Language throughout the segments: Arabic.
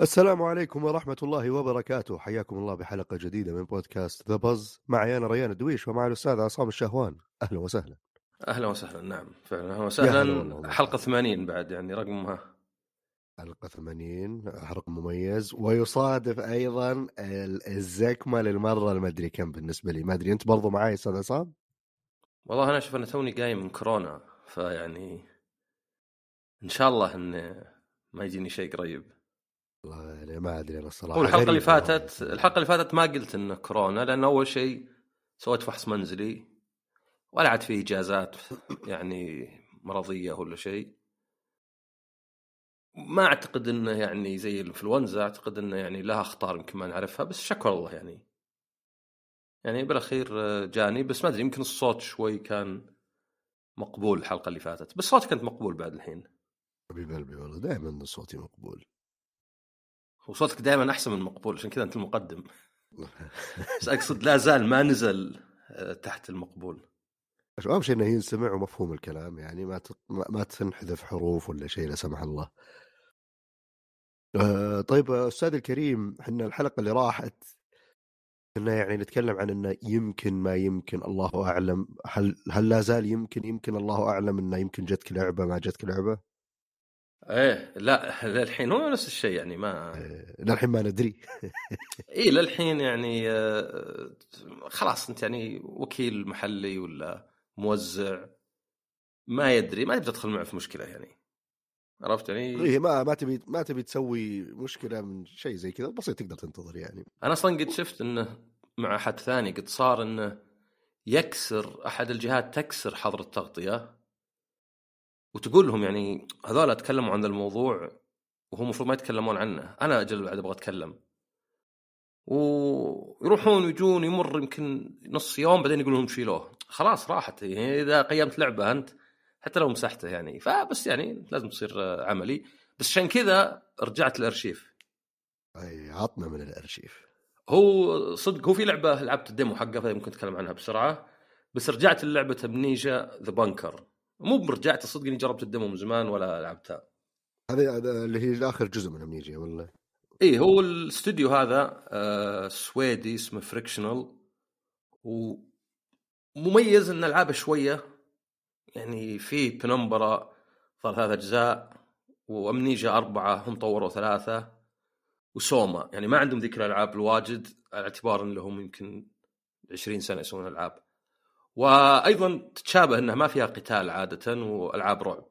السلام عليكم ورحمة الله وبركاته. حياكم الله بحلقة جديدة من بودكاست ذا بز معي أنا ريان الدويش ومع الأستاذ عصام الشهوان. أهلا وسهلا. أهلا وسهلا نعم فعلا. أهلا يا هلا وسهلا. حلقة 80 بعد يعني رقمها حلقة 80 رقم مميز. ويصادف أيضا ال- الزكمة للمرة المدري كم بالنسبة لي. ما أدري أنت برضو معي أستاذ عصام؟ والله أنا أشوف أنا توني جاي من كورونا فيعني إن شاء الله إن ما يجيني شيء قريب. والله يعني ما أدري أنا الصراحة. هو الحلقة اللي فاتت. الحلقة اللي فاتت ما قلت انه كورونا لأن أول شيء سويت فحص منزلي ولا عاد في إجازات يعني مرضية ولا شيء. ما أعتقد إنه يعني زي الإنفلونزا أعتقد إنه يعني لها أخطار يمكن ما نعرفها بس شكر الله يعني. يعني بالأخير آه، جاني بس ما أدري يمكن الصوت شوي كان مقبول الحلقة اللي فاتت. بس صوتي كنت مقبول بعد الحين. حبيب قلبي والله دائما صوتي مقبول. وصوتك دائما أحسن من مقبول عشان كذا أنت المقدم. بس أقصد لا زال ما نزل آه، تحت المقبول. أهم شيء إنه ينسمع ومفهوم الكلام يعني ما ما تنحذف حروف ولا شيء لا سمح الله. آه، طيب أستاذ الكريم إحنا الحلقة اللي راحت كنا يعني نتكلم عن إنه يمكن ما يمكن الله أعلم. هل هل لا زال يمكن يمكن الله أعلم إنه يمكن جتك لعبه ما جتك لعبه إيه لا للحين هو نفس الشيء يعني ما آه، للحين ما ندري. اي للحين يعني آه، خلاص أنت يعني وكيل محلي ولا موزع ما يدري ما تبي تدخل معه في مشكلة يعني. عرفت يعني؟ إيه ما ما تبي ما تبي تسوي مشكلة من شيء زي كذا بسيط تقدر تنتظر يعني. أنا أصلا قد شفت إنه مع أحد ثاني قد صار إنه يكسر أحد الجهات تكسر حظر التغطية. وتقول لهم يعني هذول تكلموا عن الموضوع وهم المفروض ما يتكلمون عنه. أنا أجل بعد أبغى أتكلم. ويروحون ويجون يمر يمكن نص يوم بعدين يقولون لهم شيلوه. خلاص راحت. يعني إذا قيمت لعبة أنت حتى لو مسحته يعني. فبس يعني لازم تصير عملي. بس عشان كذا رجعت الارشيف أي عطنا من الأرشيف. هو صدق هو في لعبة لعبت ال demo حقها فممكن اتكلم عنها بسرعة. بس رجعت للعبة Amnesia The Bunker مو برجعت صدق إني جربت ال demo من زمان ولا لعبتها. هذا هذا اللي هي آخر جزء من Amnesia ولا إيه هو الاستوديو هذا آه سويدي اسمه Frictional ومميز إن ألعابه شوية. يعني في Penumbra صار ثلاث أجزاء. و Amnesia أربعة هم طوروا ثلاثة. و SOMA. يعني ما عندهم ذيك الألعاب الواجد على اعتبار ان لهم يمكن 20 سنة يسوون ألعاب. وأيضا تتشابه انها ما فيها قتال عادة وألعاب رعب.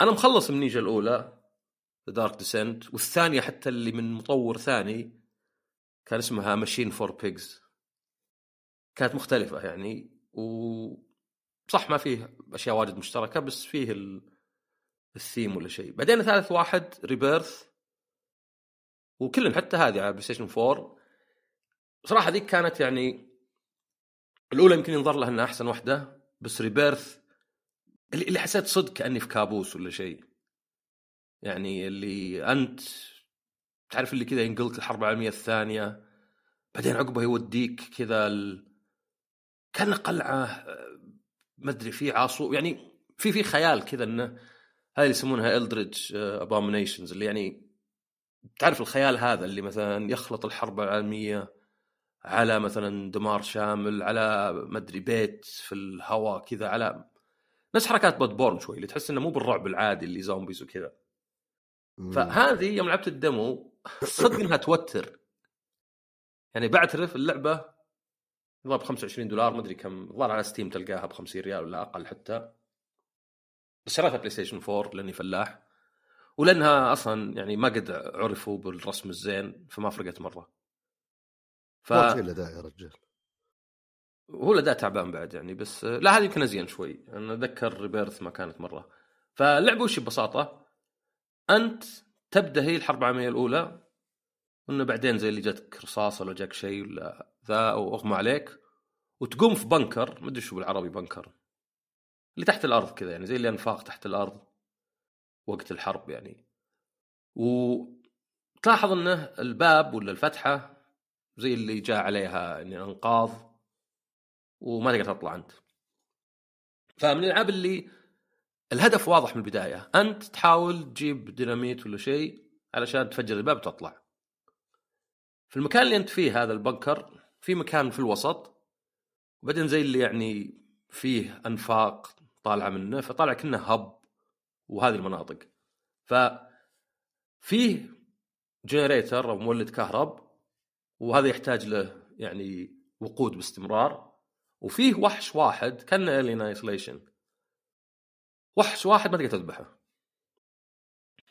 أنا مخلص Amnesia الأولى The Dark Descent والثانية حتى اللي من مطور ثاني كان اسمها Machine for Pigs كانت مختلفة يعني و صح ما فيه أشياء واجد مشتركة بس فيه ال... الثيم ولا شيء. بعدين ثالث واحد Rebirth وكلهم حتى هذه على PlayStation 4 صراحة ذيك كانت يعني الأولى يمكن ينظر لها إنها أحسن واحدة بس Rebirth اللي حسيت صدق كأني في كابوس ولا شيء. يعني اللي أنت تعرف اللي كذا ينقلك الحرب العالمية الثانية بعدين عقبه يوديك كذا ال... كأن قلعة ما أدري في عاصو يعني في في خيال كذا إنه هذه اللي يسمونها ال eldritch abominations اللي يعني تعرف الخيال هذا اللي مثلا يخلط الحرب العالمية على مثلا دمار شامل على ما أدري بيت في الهواء كذا على نفس حركات Bloodborne شوي اللي تحس إنه مو بالرعب العادي اللي zombies وكذا. فهذه يوم لعبت ال demo صدق إنها توتر. يعني بعترف اللعبة ب 25 دولار ما أدري كم الظاهر على Steam تلقاها ب 50 ريال ولا أقل حتى. بس شريتها PlayStation 4 لأني فلاح. ولأنها أصلا يعني ما قد عرفوا بالرسم الزين فما فرقت مرة. ف ما داعي يا رجال. هو الاداء تعبان بعد يعني بس لا هذه يمكن أزين شوي. أنا أتذكر Rebirth ما كانت مرة. فاللعبة وش ببساطة؟ أنت تبدأ هي الحرب العالمية الأولى انه بعدين زي اللي جاتك رصاصه ولا جاك شيء ولا ذا أو أغمى عليك وتقوم في بنكر ما أدري شو بالعربي بنكر اللي تحت الأرض كذا يعني زي اللي انفاق تحت الأرض. وقت الحرب يعني. وتلاحظ إنه الباب ولا الفتحة زي اللي جاء عليها يعني أنقاض وما تقدر تطلع أنت. فمن الألعاب اللي الهدف واضح من البداية أنت تحاول تجيب ديناميت ولا شيء علشان تفجر الباب وتطلع. في المكان اللي أنت فيه هذا ال bunker في مكان في الوسط وبعدين زي اللي يعني فيه أنفاق طالعة منه فطالع كأنه hub. وهذه المناطق. ف فيه generator أو مولد كهرب وهذا يحتاج له يعني وقود باستمرار وفيه وحش واحد كان Alien Isolation وحش واحد ما تقدر تذبحه.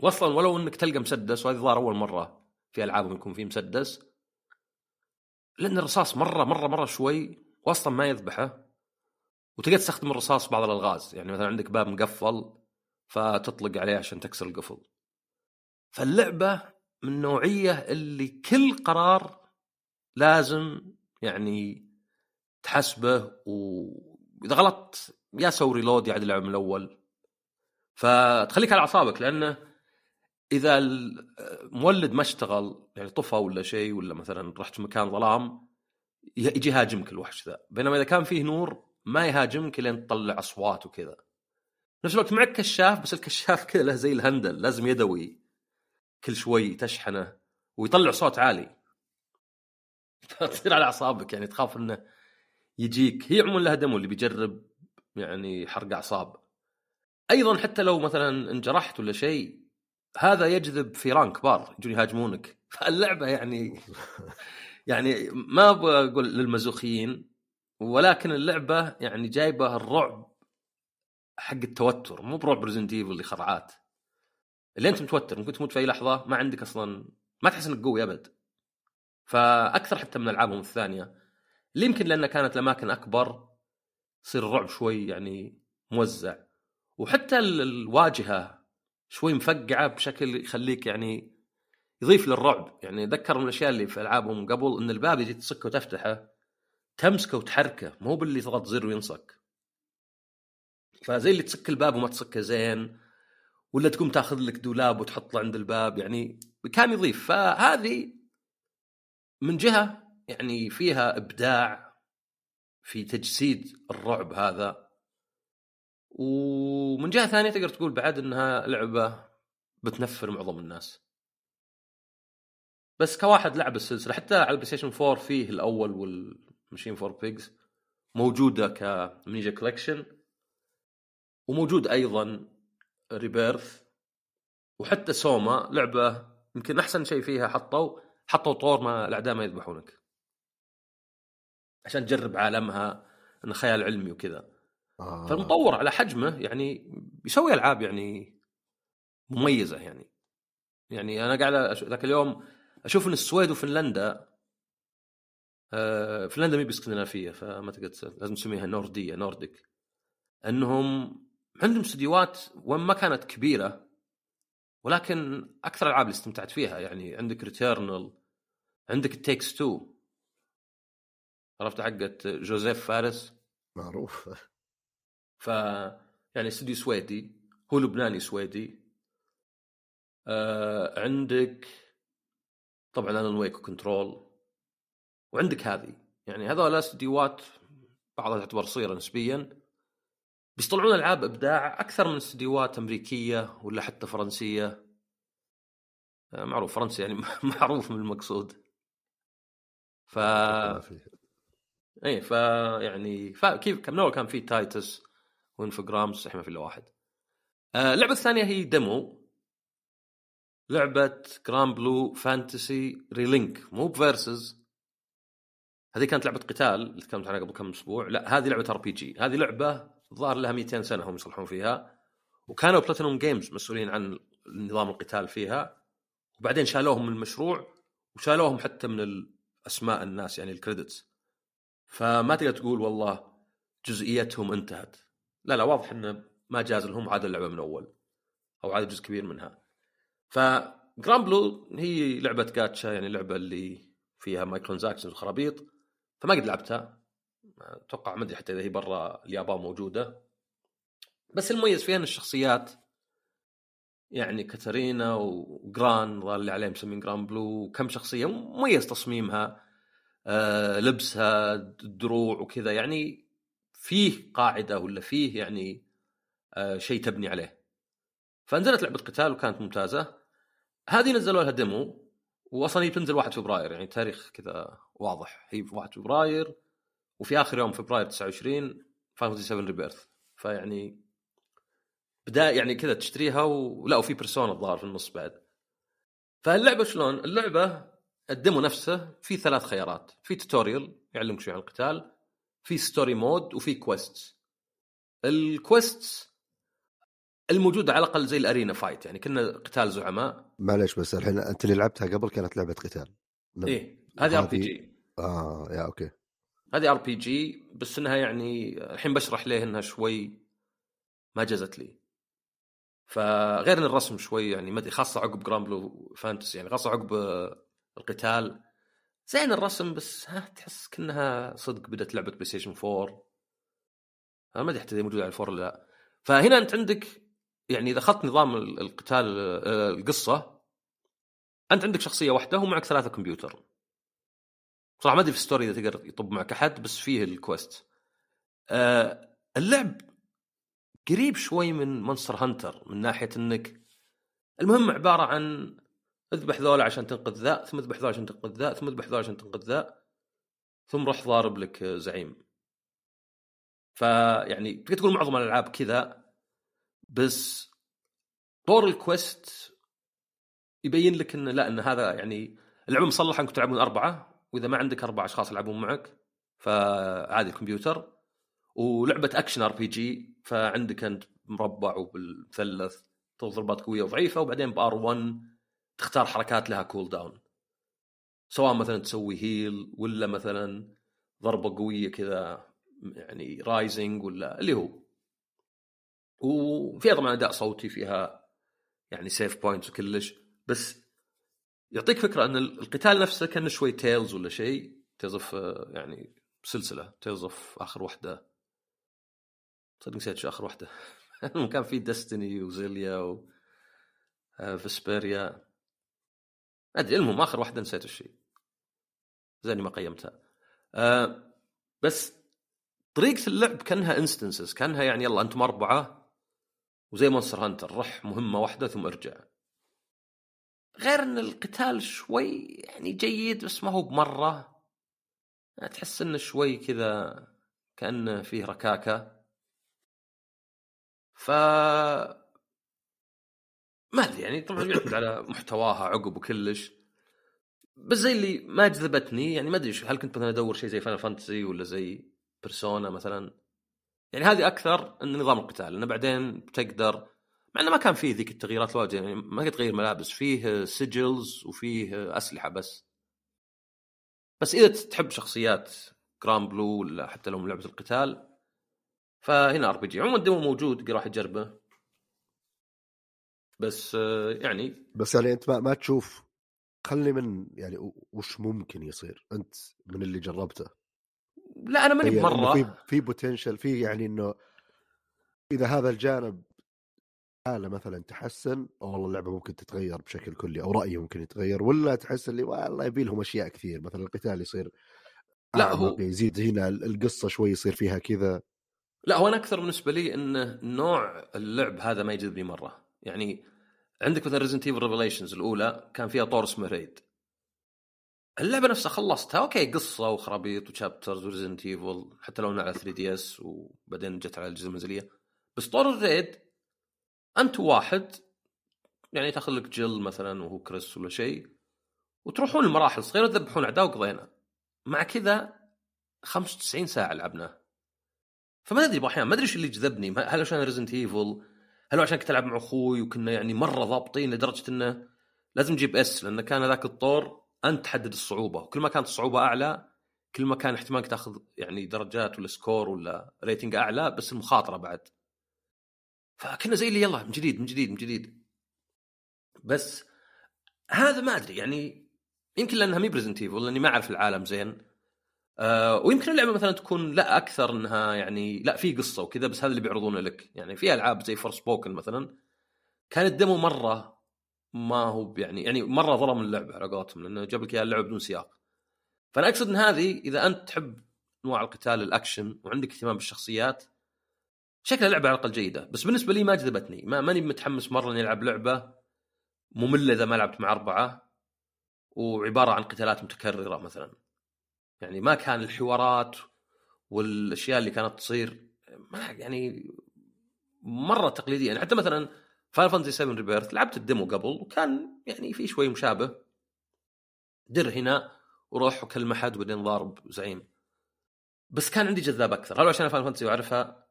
واصلا ولو إنك تلقى مسدس وهذه ظهر أول مرة في ألعابهم يكون فيه مسدس لأن الرصاص مرة مرة مرة شوي واصلا ما يذبحه. وتقدر تستخدم الرصاص بعض الألغاز. يعني مثلا عندك باب مقفل فتطلق عليه عشان تكسر القفل. فاللعبة من نوعية اللي كل قرار لازم يعني تحسبه واذا غلطت يا سوي ريلود يعد اللعبه من الأول. فتخليك على أعصابك لأنه إذا المولد ما اشتغل يعني طفى ولا شيء ولا مثلا رحت مكان ظلام يجي يهاجمك الوحش ذا. بينما إذا كان فيه نور ما يهاجمك لين تطلع أصوات وكذا. نفس الوقت معك كشاف بس الكشاف كذا له زي الهندل لازم يدوي كل شوي تشحنه ويطلع صوت عالي. فتصير على أعصابك يعني تخاف إنه يجيك. هي عموما لها دمو اللي بيجرب يعني حرق أعصاب. أيضا حتى لو مثلا انجرحت ولا شيء هذا يجذب فيران كبار يجون يهاجمونك. فاللعبه يعني يعني ما بقول للمزوخيين ولكن اللعبة يعني جايبة الرعب حق التوتر مو برعب Resident Evil اللي خرعات اللي أنت متوتر ممكن تموت في أي لحظة ما عندك أصلا ما تحس إنك قوي أبد. فأكثر حتى من ألعابهم الثانية. اللي يمكن لأن كانت الأماكن أكبر يصير الرعب شوي يعني موزع. وحتى الواجهة شوي مفقعة بشكل يخليك يعني يضيف للرعب. يعني ذكر من الأشياء اللي في ألعابهم قبل إن الباب يجي تصكه وتفتحه تمسكه وتحركه مو باللي تضغط زر وينصك. فزي اللي تسك الباب وما تسكه زين ولا تقوم تاخذ لك دولاب وتحطه عند الباب يعني كان يضيف. فهذه من جهة يعني فيها إبداع في تجسيد الرعب هذا. ومن جهة ثانية تقدر تقول بعد إنها لعبة بتنفر معظم الناس. بس كواحد لعب السلسله حتى على ال PlayStation 4 فيه الأول وال Machine for Pigs موجودة ك Amnesia Collection وموجود أيضا Rebirth وحتى سوما لعبة يمكن أحسن شيء فيها حطوا حطوا طور ما الأعداء ما يذبحونك. عشان تجرب عالمها انه خيال علمي وكذا. آه. فالمطور على حجمه يعني بيسوي ألعاب يعني مميزة يعني. يعني أنا قاعد ذاك اليوم أشوف إن السويد وفنلندا آه فنلندا مي باسكندنافيه فما تقدر لازم تسميها نوردية نورديك. إنهم عندهم استديوهات وين ما كانت كبيرة ولكن أكثر الألعاب اللي استمتعت فيها يعني عندك Returnal عندك It Takes 2 عرفت حقت جوزيف فارس؟ معروف. ف يعني استوديو سويدي هو لبناني سويدي. آه عندك طبعا Alan Wake Control وعندك هذه. يعني هذول استديوهات بعضها تعتبر صغيرة نسبيا. بيطلعون العاب ابداع أكثر من استديوهات امريكية ولا حتى فرنسية. آه، معروف فرنسا يعني معروف من المقصود. ف اي ف يعني ف... كيف كم نوع كان في تايتس وانفجرامز؟ صحيح ما في الا واحد. آه اللعبة الثانية هي ديمو. لعبة Granblue Fantasy Relink مو ب Versus. هذه كانت لعبة قتال اللي تكلمت عنها قبل كم أسبوع. لا هذه لعبة RPG. هذه لعبة الظاهر لها 200 سنة هم يصلحون فيها. وكانوا Platinum Games مسؤولين عن نظام القتال فيها. وبعدين شالوهم من المشروع وشالوهم حتى من اسماء الناس يعني ال credits فما تقدر تقول والله جزئيتهم انتهت. لا لا واضح انه ما جاز لهم عاد اللعبة من أول أو عاد جزء كبير منها. ف Blue هي لعبة جاتشا يعني اللعبه اللي فيها microtransactions وخرابيط فما قد لعبتها. أتوقع ما أدري حتى إذا هي برا اليابان موجودة. بس المميز فيها إن الشخصيات يعني Katalina و Gran اللي عليهم مسمين Granblue كم شخصية مميز تصميمها آه لبسها الدروع وكذا. يعني فيه قاعدة ولا فيه يعني آه شيء تبني عليه. فنزلت لعبة قتال وكانت ممتازة. هذه نزلوا لها demo واصلا هي بتنزل 1 فبراير يعني تاريخ كذا واضح. هي في 1 فبراير وفي آخر يوم فبراير 29 Fantasy 7 Rebirth. فيعني بدايه يعني كذا تشتريها ولا وفي Persona الظاهر في النص بعد. فاللعبة شلون؟ اللعبة ال demo نفسه في ثلاث خيارات. في tutorial يعلمك شوي عن القتال في story mode وفي quest ال quest الموجودة على الأقل زي ال arena fight يعني كنا قتال زعماء. معليش بس الحين أنت اللي لعبتها قبل كانت لعبة قتال. نعم. إيه هذه RPG آه يا okay. هذه RPG بس إنها يعني الحين بشرح ليه إنها شوي ما جازت لي. فغير إن الرسم شوي يعني ما أدري خاصة عقب Granblue Fantasy يعني خاصة عقب القتال. زين الرسم بس ها تحس كأنها صدق بدأت لعبة PlayStation 4 أنا ما أدري حتى موجودة على ال four ولا لا. فهنا أنت عندك يعني إذا أخذت نظام القتال القصة أنت عندك شخصية واحدة ومعك ثلاثة كمبيوتر. صراحة ما أدري في ال story إذا تقدر يطب معك أحد بس فيه ال quest آه اللعب قريب شوي من Monster Hunter من ناحية إنك المهم عبارة عن اذبح ذولا عشان تنقذ ذا ثم اذبح ذولا عشان تنقذ ذا ثم اذبح ذولا عشان تنقذ ذا ثم روح ضارب لك زعيم. فيعني تقدر تقول معظم الألعاب كذا بس طور ال quest يبين لك انه لا إن هذا يعني اللعبة مصلحة إنكم تلعبون أربعة وإذا ما عندك أربع أشخاص يلعبون معك فعادي الكمبيوتر. ولعبة action RPG فعندك أنت مربع وبالمثلث ضربات قوية وضعيفة وبعدين ب R1 تختار حركات لها cooldown سواء مثلا تسوي heal ولا مثلا ضربة قوية كذا يعني raising ولا اللي هو. وفيها طبعا أداء صوتي فيها يعني save points وكلش بس يعطيك فكرة أن القتال نفسه كان شوي Tales ولا شيء Tales of يعني سلسلة Tales of آخر واحدة صدق نسيت شو آخر واحدة كان في Destiny و Xillia و Vesperia أدري المهم آخر واحدة نسيت الشيء زين ما قيمتها. أه بس طريقة اللعب كأنها instances كأنها يعني يلا أنتم أربعة وزي Monster Hunter رح مهمة واحدة ثم ارجع. غير إن القتال شوي يعني جيد بس ما هو بمرة. تحس إنه شوي كذا كأنه فيه ركاكة. ف ما أدري يعني طبعا يعتمد على محتواها عقب وكلش بس زي اللي ما جذبتني يعني ما أدري هل كنت مثلا أدور شيء زي Final Fantasy ولا زي Persona مثلا؟ يعني هذه أكثر إن نظام القتال لأنه بعدين بتقدر مع إنه ما كان فيه ذيك التغييرات الواجد يعني ما قد تغير ملابس فيه sigils وفيه أسلحة بس. بس إذا تحب شخصيات Granblue ولا حتى لو من لعبة القتال فهنا RPG عموما ال demo موجود راح يجربه. بس يعني بس يعني أنت ما, ما تشوف خلني من يعني وش ممكن يصير؟ أنت من اللي جربته؟ لا أنا ماني يعني بمره في في potential في يعني إنه إذا هذا الجانب حالة مثلا تحسن والله اللعبة ممكن تتغير بشكل كلي أو رأيي ممكن يتغير ولا تحس اللي والله يبي لهم أشياء كثير مثلا القتال يصير لا هو يزيد هنا القصة شوي يصير فيها كذا. لا هو أنا أكثر بالنسبة لي انه نوع اللعب هذا ما يجذبني مرة. يعني عندك مثلا Resident Evil Revelations الأولى كان فيها طور اسمه raid اللعبة نفسها خلصتها okay قصة وخرابيط و chapters و Resident Evil حتى لو على 3DS وبعدين جت على الأجهزة المنزلية. بس طور ال raid أنت واحد يعني تاخذ لك Jill مثلا وهو كريس ولا شيء وتروحون المراحل صغيرة تذبحون أعداء وقضينا. مع كذا 95 ساعة لعبناه فما ادري أحيانا ما ادري إيش اللي جذبني. هل عشان Resident Evil هل عشان كنت ألعب مع أخوي وكنا يعني مرة ضابطين لدرجة إنه لازم نجيب S لأن كان ذاك الطور أنت تحدد الصعوبة. وكل ما كانت الصعوبة أعلى كل ما كان احتمالك تاخذ يعني درجات ولا score ولا rating أعلى بس المخاطرة بعد. فكنا زي اللي يلا من جديد من جديد من جديد. بس هذا ما أدري يعني يمكن لأنها مي ب Resident Evil لاني ما أعرف العالم زين. آه ويمكن اللعبة مثلا تكون لا أكثر إنها يعني لا في قصة وكذا بس هذا اللي بيعرضونه لك. يعني في ألعاب زي Forspoken مثلا كانت demo مرة ما هو يعني يعني مرة ظلم اللعبة على قولتهم لأنه جاب لك إياها اللعبة بدون سياق. فأنا أقصد إن هذه إذا أنت تحب أنواع القتال الأكشن وعندك اهتمام بالشخصيات شكلها لعبة على الأقل جيدة. بس بالنسبة لي ما جذبتني. ما ماني متحمس مرة إني ألعب لعبة مملة إذا ما لعبت مع أربعة وعبارة عن قتالات متكررة مثلا. يعني ما كان الحوارات والأشياء اللي كانت تصير ما يعني مرة تقليدية. يعني حتى مثلا Final Fantasy 7 Rebirth لعبت ال demo قبل وكان يعني في شوي مشابه. در هنا وروح وكلم احد وبعدين ضارب زعيم. بس كان عندي جذاب أكثر. هل عشان Final Fantasy وأعرفها.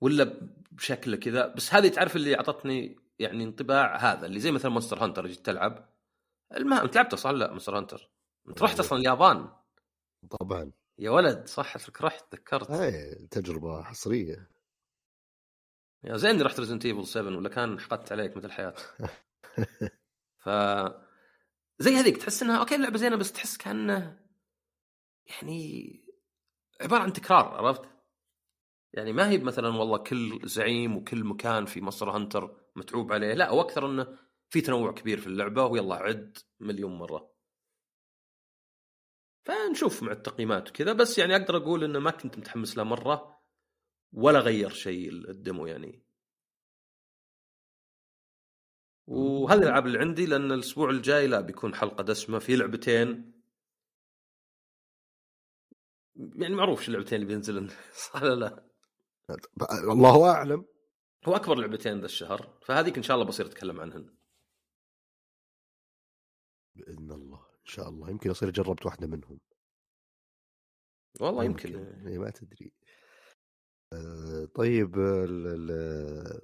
ولا بشكل كذا. بس هذه تعرف اللي أعطتني يعني انطباع هذا اللي زي مثلا Monster Hunter جيت تلعب. المهم أنت لعبته صح لا Monster Hunter أنت رحت أصلا اليابان؟ طبعا. يا ولد صح رحت تذكرت اي تجربة حصرية. يا زين إني رحت Resident Evil 7 ولا كان حقدت عليك مثل الحياة. ف زي هذيك تحس إنها okay اللعبه زينة بس تحس كأنه يعني عبارة عن تكرار عرفت؟ يعني ما هي مثلا والله كل زعيم وكل مكان في Monster Hunter متعوب عليه. لا وأكثر إنه في تنوع كبير في اللعبة ويلا عد مليون مرة. فنشوف مع التقييمات وكذا. بس يعني أقدر أقول إنه ما كنت متحمس له مرة ولا غير شيء ال demo يعني. وهذه الألعاب اللي عندي لأن الأسبوع الجاي لا بيكون حلقة دسمة في لعبتين. يعني معروف شو اللعبتين اللي بينزلن صح لا؟ الله أعلم. هو أكبر لعبتين ذا الشهر فهذيك إن شاء الله بصير أتكلم عنهن. بإذن الله إن شاء الله. يمكن أصير جربت واحدة منهم. والله يمكن, يمكن. إيه، ما تدري. آه، طيب ال ال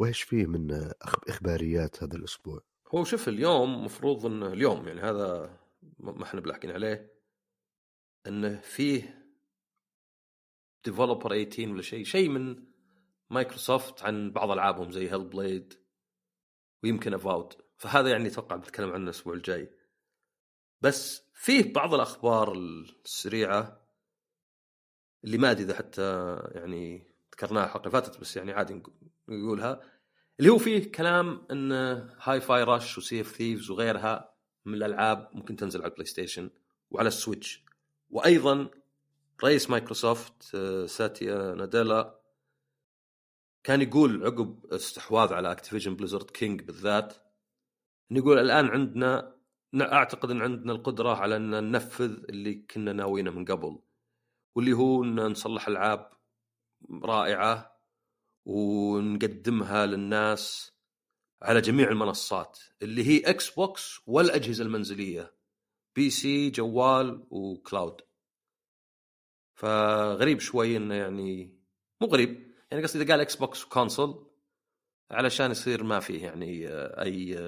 وإيش فيه من إخباريات هذا الأسبوع؟ هو شوف اليوم مفروض انه اليوم يعني هذا ما إحنا بلاحقين عليه إنه فيه developer 18 ولا شيء. شيء من مايكروسوفت عن بعض ألعابهم زي Hellblade ويمكن Avowed فهذا يعني أتوقع بنتكلم عنه الأسبوع الجاي. بس فيه بعض الأخبار السريعة اللي ما أدري إذا حتى يعني ذكرناها الحلقة فاتت بس يعني عادي نقولها. اللي هو فيه كلام إن Hi-Fi Rush و Sea of Thieves وغيرها من الألعاب ممكن تنزل على ال PlayStation وعلى ال Switch وأيضا رئيس مايكروسوفت آه، Satya Nadella كان يقول عقب استحواذ على Activision Blizzard King بالذات إنه يقول الآن عندنا أعتقد إن عندنا القدرة على أن ننفذ اللي كنا ناويينه من قبل واللي هو إن نصلح ألعاب رائعة ونقدمها للناس على جميع المنصات اللي هي Xbox والأجهزة المنزلية PC جوال و cloud فغريب شوي إنه يعني مو غريب. يعني قصدي إذا قال Xbox و console علشان يصير ما فيه يعني أي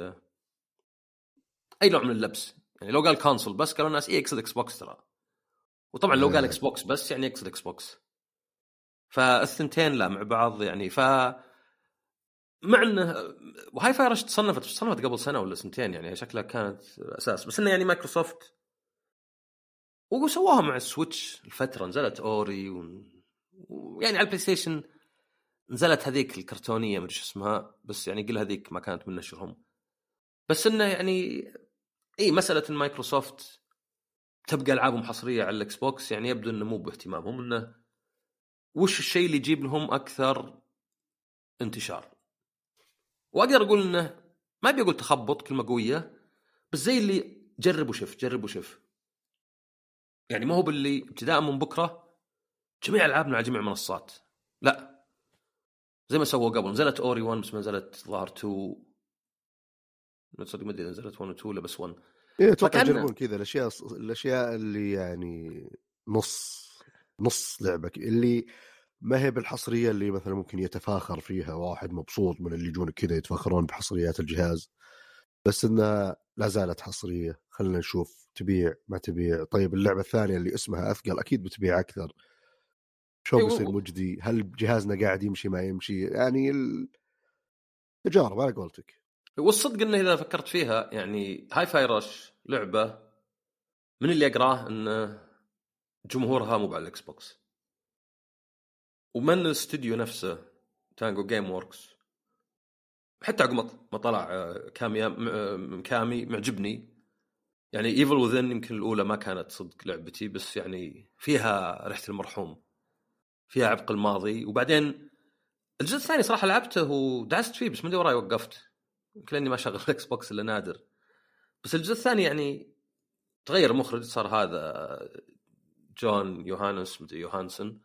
أي نوع من اللبس. يعني لو قال console بس قالوا الناس اي يقصد Xbox ترى. وطبعا لو قال Xbox بس يعني يقصد Xbox فالثنتين لا مع بعض يعني. ف مع إنه و Hi-Fi Rush تصنفت تصنفت قبل سنة ولا سنتين يعني شكلها كانت أساس. بس إنه يعني مايكروسوفت وسووها مع ال Switch الفترة نزلت Ori و... ويعني على ال PlayStation نزلت هذيك الكرتونية مدري شو اسمها بس يعني قل هذيك ما كانت من نشرهم. بس إنه يعني إي مسألة إن مايكروسوفت تبقى ألعابهم حصرية على ال Xbox يعني يبدو إنه مو باهتمامهم إنه وش الشيء اللي يجيب لهم أكثر انتشار؟ وأقدر أقول إنه ما أبي أقول تخبط كلمة قوية بس زي اللي جرب وشف جرب وشف يعني ما هو باللي ابتداء من بكرة جميع ألعابنا على جميع المنصات. لا. زي ما سووا قبل نزلت أوري 1 بس ما نزلت ظهر 2 صدق ما أدري نزلت 1 و 2 ولا بس 1 إيه أتوقع يجربون كذا الأشياء الأشياء اللي يعني نص نص لعبه اللي ما هي بالحصرية اللي مثلا ممكن يتفاخر فيها واحد مبسوط من اللي يجون كذا يتفاخرون بحصريات الجهاز. بس انها لا زالت حصرية. خلينا نشوف تبيع ما تبيع. طيب اللعبة الثانية اللي اسمها أثقل أكيد بتبيع أكثر. شو. بيصير مجدي؟ هل جهازنا قاعد يمشي ما يمشي؟ يعني التجارب على قولتك. والصدق إنه إذا فكرت فيها يعني Hi-Fi Rush لعبة من اللي أقراه انه جمهورها مو على ال Xbox. ومن الاستوديو نفسه Tango Gameworks حتى عقب ما طلع آه، كامي آه، كامي معجبني. يعني Evil Within يمكن الأولى ما كانت صدق لعبتي بس يعني فيها ريحة المرحوم فيها عبق الماضي. وبعدين الجزء الثاني صراحة لعبته ودعست فيه بس من وراي وقفت. يمكن لاني ما شغل Xbox إلا نادر. بس الجزء الثاني يعني تغير المخرج صار هذا جون يوهانس مدري يوهانسون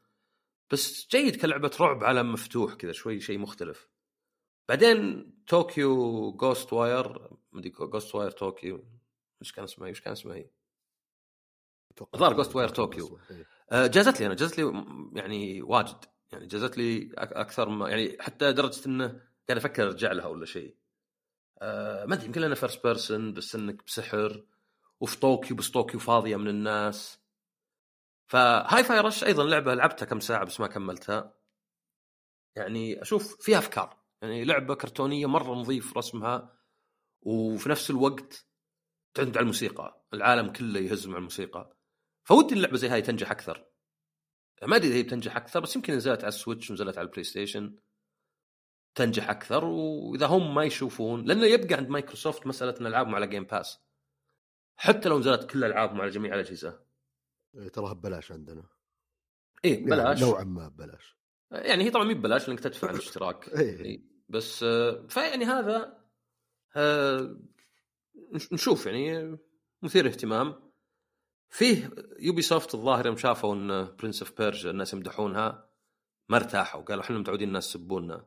بس جيد كلعبة رعب عالم مفتوح كذا شوي شيء مختلف. بعدين طوكيو Ghostwire مدري Ghostwire طوكيو إيش كان اسمها إيش كان اسمها هي؟ الظاهر Ghostwire طوكيو. آه، جازت لي أنا جازت لي يعني واجد يعني جازت لي أكثر ما يعني حتى لدرجة إنه قاعد أفكر أرجع لها ولا شيء. أه ما أدري يمكن لأنه first person بس إنك بسحر وفي طوكيو بس طوكيو فاضية من الناس. ف Hi-Fi Rush أيضا لعبة لعبتها كم ساعة بس ما كملتها. يعني أشوف فيها أفكار. يعني لعبة كرتونية مرة نظيف رسمها وفي نفس الوقت تعتمد على الموسيقى العالم كله يهز مع الموسيقى. فودي اللعبة زي هاي تنجح أكثر. ما أدري إذا هي بتنجح أكثر بس يمكن نزلت على ال Switch ونزلت على ال PlayStation تنجح أكثر وإذا هم ما يشوفون لأنه يبقى عند مايكروسوفت مسألة إن ألعابهم على Game Pass حتى لو نزلت كل ألعابهم على جميع الأجهزة. إيه، تراها ببلاش عندنا. إيه يعني بلاش نوعا ما ببلاش. يعني هي طبعا مي ببلاش لأنك تدفع الاشتراك. إيه. بس آه، فيعني هذا آه، نش- نشوف يعني مثير اهتمام. فيه Ubisoft الظاهر يوم شافوا إن Prince of Persia الناس يمدحونها ما ارتاحوا. قالوا إحنا متعودين الناس يسبونا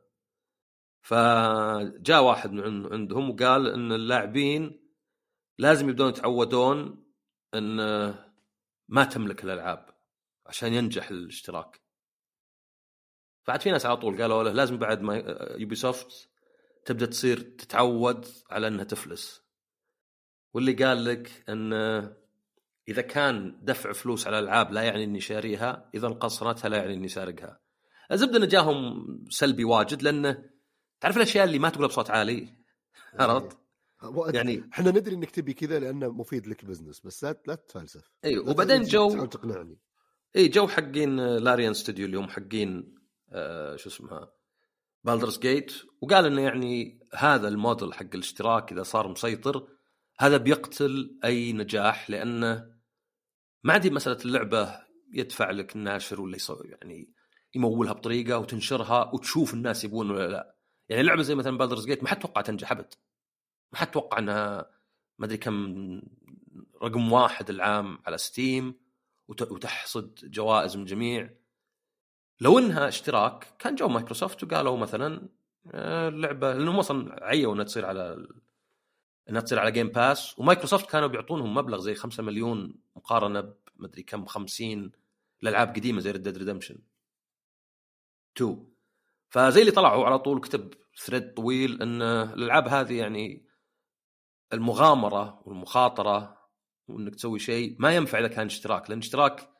فجاء واحد من عند- عندهم وقال إن اللاعبين لازم يبدون يتعودون إن ما تملك الألعاب عشان ينجح الاشتراك. فعاد في ناس على طول قالوا له لازم بعد ما يوبي سوفت تبدأ تصير تتعود على إنها تفلس. واللي قال لك إن إذا كان دفع فلوس على الألعاب لا يعني إني شاريها إذا انقصرتها لا يعني إني سارقها. الزبدة إنه جاهم سلبي واجد لأنه تعرف الأشياء اللي ما تقولها بصوت عالي؟ عرفت؟ يعني يعني إحنا ندري إنك تبي كذا لأنه مفيد لك بزنس بس لا لا تتفلسف اي لا وبعدين جاي تقنعني. اي جو حقين لاريان ستوديو اللي هم حقين آه شو اسمها بالدرز جيت وقال إنه يعني هذا الموديل حق الاشتراك إذا صار مسيطر هذا بيقتل أي نجاح لأنه ما عندي مسألة اللعبة يدفع لك الناشر ولا يسوي يعني يمولها بطريقة وتنشرها وتشوف الناس يبون ولا لا. يعني لعبة زي مثلا بالدرز جيت ما حد توقع تنجح أبد. ما حد توقع إنها ما أدري كم رقم واحد العام على ستيم وت- وتحصد جوائز من جميع. لو إنها اشتراك كان جو مايكروسوفت وقالوا مثلا آه، اللعبة لأنهم أصلا عيوا إنها تصير على إنها تصير على Game Pass ومايكروسوفت كانوا بيعطونهم مبلغ زي 5 مليون مقارنة بمدري كم 50 الالعاب قديمة زي ريد ديد ريدمشن 2 فزي اللي طلعوا على طول كتب thread طويل إن الألعاب هذه يعني المغامرة والمخاطرة وإنك تسوي شيء ما ينفع إذا كان اشتراك لأن اشتراك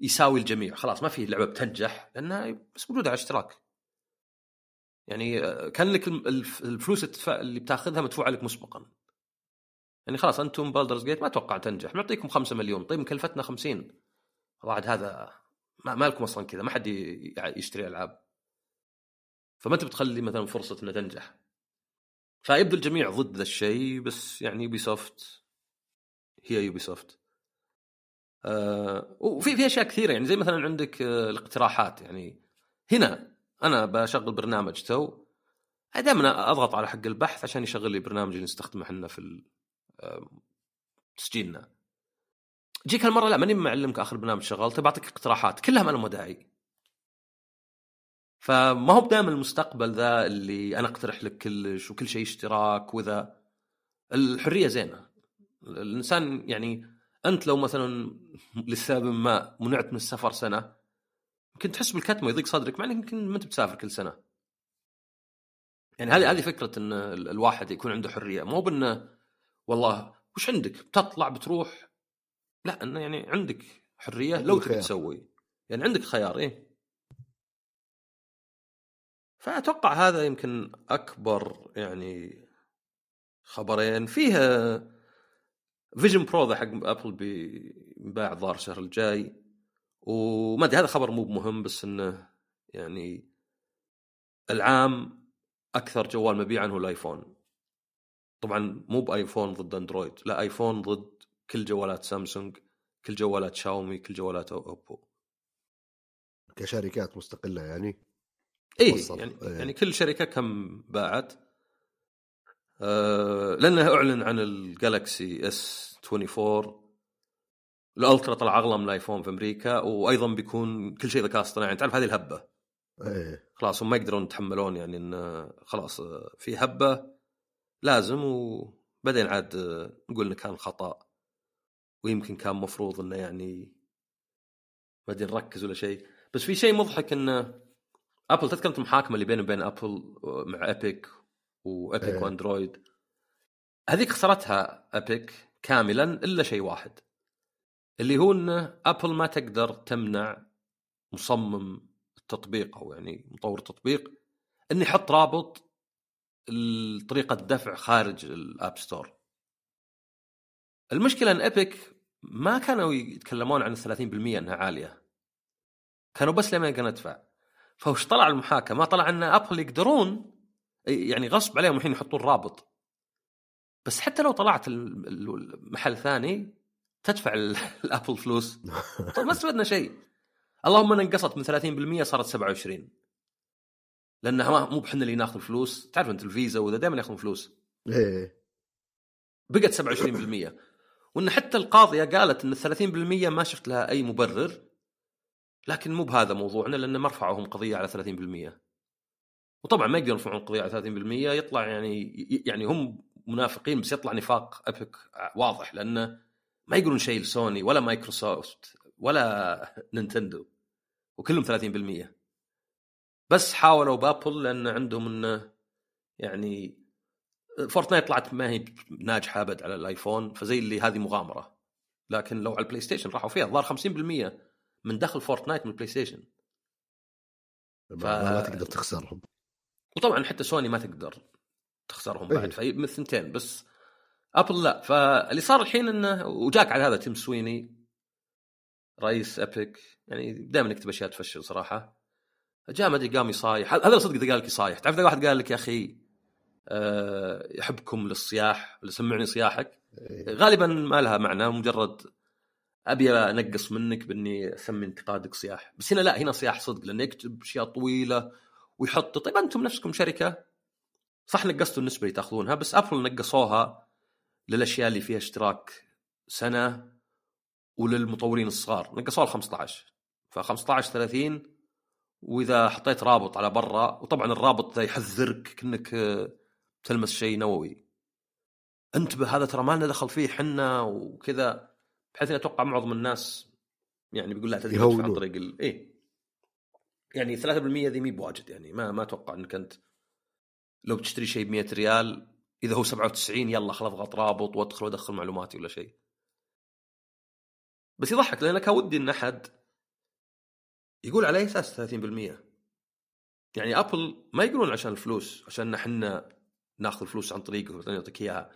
يساوي الجميع. خلاص ما في لعبة بتنجح لأنها بس موجودة على اشتراك. يعني آه، كان لك الفلوس اللي بتاخذها مدفوعة لك مسبقا. يعني خلاص أنتم بالدرز جيت ما أتوقع تنجح. بنعطيكم 5 مليون. طيب مكلفتنا 50 بعد هذا ما, لكم أصلا كذا. ما حد يشتري ألعاب. فما أنت بتخلي مثلا فرصة إنها تنجح. فيبدو الجميع ضد ذا الشيء بس يعني يوبي سوفت هي يوبي سوفت آه وفي في أشياء كثيرة يعني زي مثلا عندك آه الاقتراحات يعني هنا أنا بشغل برنامج تو دائما أضغط على حق البحث عشان يشغل لي برنامج اللي نستخدمه إحنا في تسجيلنا. جيك هالمرة لا ماني معلمك آخر برنامج شغلته بعطيك اقتراحات كلها ما لهم داعي. فما هو دائما المستقبل ذا اللي أنا أقترح لك كلش وكل شيء اشتراك وذا. الحرية زينة. الإنسان يعني أنت لو مثلا لسبب ما منعت من السفر سنة يمكن تحس بالكتمه يضيق صدرك مع إنك يمكن ما أنت بتسافر كل سنة. يعني هذه هذه فكرة إن ال- الواحد يكون عنده حرية. مو بأنه والله وش عندك؟ بتطلع بتروح. لا إنه يعني عندك حرية لو تبي. تسوي. يعني عندك خيار إيه. فأتوقع هذا يمكن أكبر يعني خبرين. فيها فيجن برو ذا حق أبل بينباع الظاهر الشهر الجاي وما أدري هذا خبر مو مهم بس إنه يعني العام أكثر جوال مبيعا هو الآيفون طبعا مو بآيفون ضد أندرويد لا آيفون ضد كل جوالات سامسونج كل جوالات شاومي كل جوالات أوبو كشركات مستقلة يعني اي. يعني إيه. يعني كل شركة كم باعت آه لأنه أعلن عن الجالكسي اس 24 الألترا طلع أغلى من الآيفون في أمريكا وأيضا بيكون كل شيء ذكاء اصطناعي. تعرف هذه الهبة؟ إيه. خلاص هم ما يقدرون يتحملون يعني إن خلاص آه، في هبة لازم وبعدين عاد آه، نقول إنه كان خطأ. ويمكن كان مفروض إنه يعني ما أدري نركز ولا شيء. بس في شيء مضحك انه ابل تذكر المحاكمة اللي بينه وبين ابل مع ايبك وايبك إيه. وأندرويد. هذيك خسرتها ايبك كاملا إلا شيء واحد اللي هو انه أبل ما تقدر تمنع مصمم التطبيق أو يعني مطور التطبيق إنه يحط رابط طريقه دفع خارج الآب ستور. المشكلة إن ايبك ما كانوا يتكلمون عن ال 30% إنها عالية. كانوا بس لما يقدر ندفع. فوش طلع المحاكمة طلع إن أبل يقدرون يعني غصب عليهم الحين يحطون رابط. بس حتى لو طلعت ال- ال- المحل ثاني تدفع ال- الأبل فلوس. طيب ما استفدنا شيء. اللهم انها انقصت من 30% صارت 27 لأنها مو بحنا اللي ناخذ فلوس. تعرف أنت الفيزا وذا دائما ياخذون فلوس. إيه بقت 27% وإن حتى القاضية قالت إن ال 30% ما شفت لها أي مبرر لكن مو بهذا موضوعنا لأن ما رفعوا هم قضية على 30% وطبعا ما يقدرون يرفعون قضيه على 30% يطلع يعني يعني هم منافقين بس يطلع نفاق ابيك واضح لأنه ما يقولون شيء لسوني ولا مايكروسوفت ولا نينتندو وكلهم 30% بس حاولوا بأبل لأن عندهم انه يعني فورتنايت طلعت ما هي ناجحة أبد على الآيفون فزي اللي هذه مغامرة. لكن لو على البلاي ستيشن راحوا فيها الظاهر 50% من دخل فورتنايت من البلاي ستيشن ما, ما تقدر تخسرهم. وطبعا حتى سوني ما تقدر تخسرهم إيه. بعد في من الثنتين بس أبل لا فاللي صار الحين إنه وجاك على هذا تيم سويني رئيس ايبك يعني دائما يكتب أشياء تفشل صراحة جاء ما أدري قام يصايح هذا صدق إذا قال لك يصايح تعرف إذا واحد قال لك يا أخي أه يحبكم للصياح ولا سمعني صياحك إيه. غالبا ما لها معنى مجرد أبي أنقص منك بإني أسمي انتقادك صياح بس هنا لا هنا صياح صدق لأنه يكتب أشياء طويلة ويحط طيب أنتم نفسكم شركة؟ صح نقصتوا النسبة اللي تأخذونها بس ابل نقصوها للأشياء اللي فيها اشتراك سنة وللمطورين الصغار. نقصوها ل 15 ف 15 30 وإذا حطيت رابط على برا وطبعا الرابط ذا يحذرك كأنك آه، تلمس شيء نووي. انتبه هذا ترى ما لنا دخل فيه حنا وكذا بحيث أتوقع معظم الناس يعني بيقول لا تدري عن. طريق ال... يعني 3% ذي مي بواجد يعني ما ما أتوقع إنك أنت لو بتشتري شيء ب 100 ريال إذا هو 97 يلا خلاص اضغط رابط وادخل وأدخل معلوماتي ولا شيء. بس يضحك لأن كان ودي إن أحد يقول على أساس 30% يعني أبل ما يقولون عشان الفلوس عشان إحنا نأخذ الفلوس عن طريقك وبعدين نعطيك إياها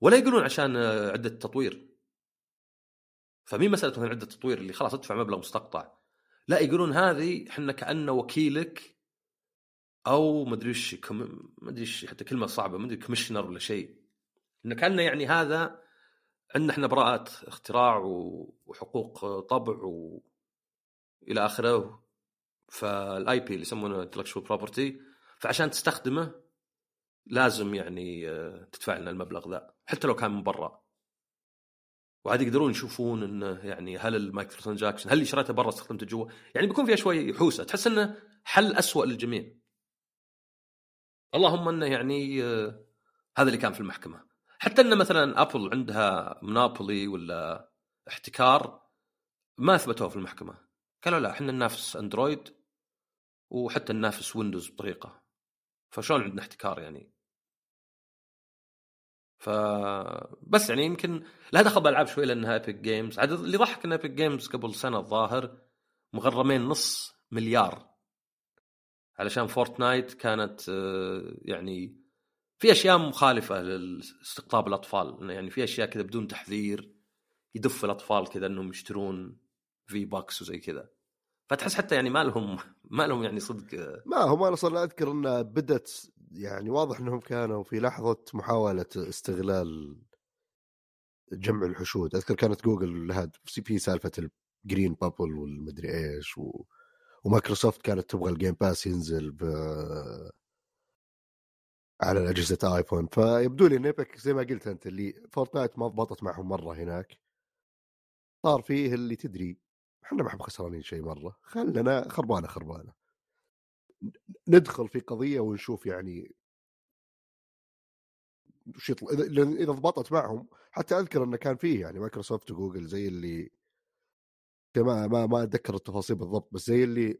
ولا يقولون عشان عدة تطوير. فمين مسألة مثلا عدة تطوير اللي خلاص أدفع مبلغ مستقطع؟ لا يقولون هذه إحنا كأنه وكيلك أو مدري إيش كم- مدري إيش حتى كلمة صعبة مدري commissioner ولا شيء. إنه كأنه يعني هذا عندنا إحنا براءة اختراع وحقوق طبع و إلى آخره. فال IP اللي يسمونه intellectual property فعشان تستخدمه لازم يعني آه، تدفع لنا المبلغ ذا حتى لو كان من برا. وعاد يقدرون يشوفون انه يعني هل ال microtransaction هل اللي شريته برا استخدمته جوا؟ يعني بيكون فيها شوي حوسة تحس إنه حل أسوأ للجميع. اللهم إنه يعني آه، هذا اللي كان في المحكمة. حتى إن مثلا أبل عندها monopoly ولا احتكار ما أثبتوه في المحكمة. قالوا لا إحنا ننافس أندرويد وحتى ننافس Windows بطريقة. فشلون عندنا احتكار يعني؟ ف بس يعني يمكن لها دخل بالالعاب شوي لانها Epic Games عاد اللي ضحك إن Epic Games قبل سنة الظاهر مغرمين نص مليار. علشان Fortnite كانت آه، يعني في أشياء مخالفة لاستقطاب الأطفال. يعني في أشياء كذا بدون تحذير يدفع الأطفال كذا إنهم يشترون V-Bucks وزي كذا. فتحس حتى يعني ما لهم ما لهم يعني صدق آه، ما هم أنا صار أذكر انها بدت يعني واضح إنهم كانوا في لحظة محاولة استغلال جمع الحشود. أذكر كانت جوجل لها سي بي سالفة ال green bubble والمدري إيش و... ومايكروسوفت كانت تبغى ال Game Pass ينزل ب... على أجهزة iPhone. فيبدو لي إن زي ما قلت أنت اللي Fortnite ما ضبطت معهم مرة هناك. صار فيه اللي تدري إحنا ما إحنا خسرانين شيء مرة. خلنا خربانة خربانة. ندخل في قضية ونشوف يعني وش يطلع إذا إذا ضبطت معهم حتى أذكر انه كان فيه يعني مايكروسوفت وجوجل زي اللي ما ما ما أتذكر التفاصيل بالضبط بس زي اللي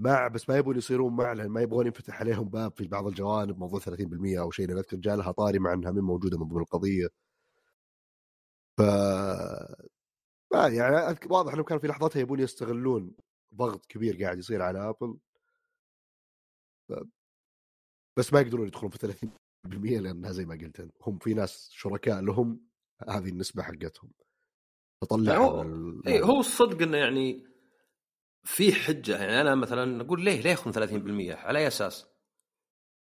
مع بس ما يبون يصيرون مع لأن ما يبغون ينفتح عليهم باب في بعض الجوانب موضوع 30% أو شيء لأن أذكر جاء لها طاري مع إنها من موجودة من ضمن القضية ف ما يعني واضح انهم كانوا في لحظتها يبون يستغلون ضغط كبير قاعد يصير على ابل. بس ما يقدرون يدخلون في 30% لأنها زي ما قلت هم في ناس شركاء لهم هذه النسبة حقتهم. تطلع هو إيه هو الصدق إنه يعني في حجة يعني أنا مثلا أقول ليه ليه ياخذون 30% على أي أساس؟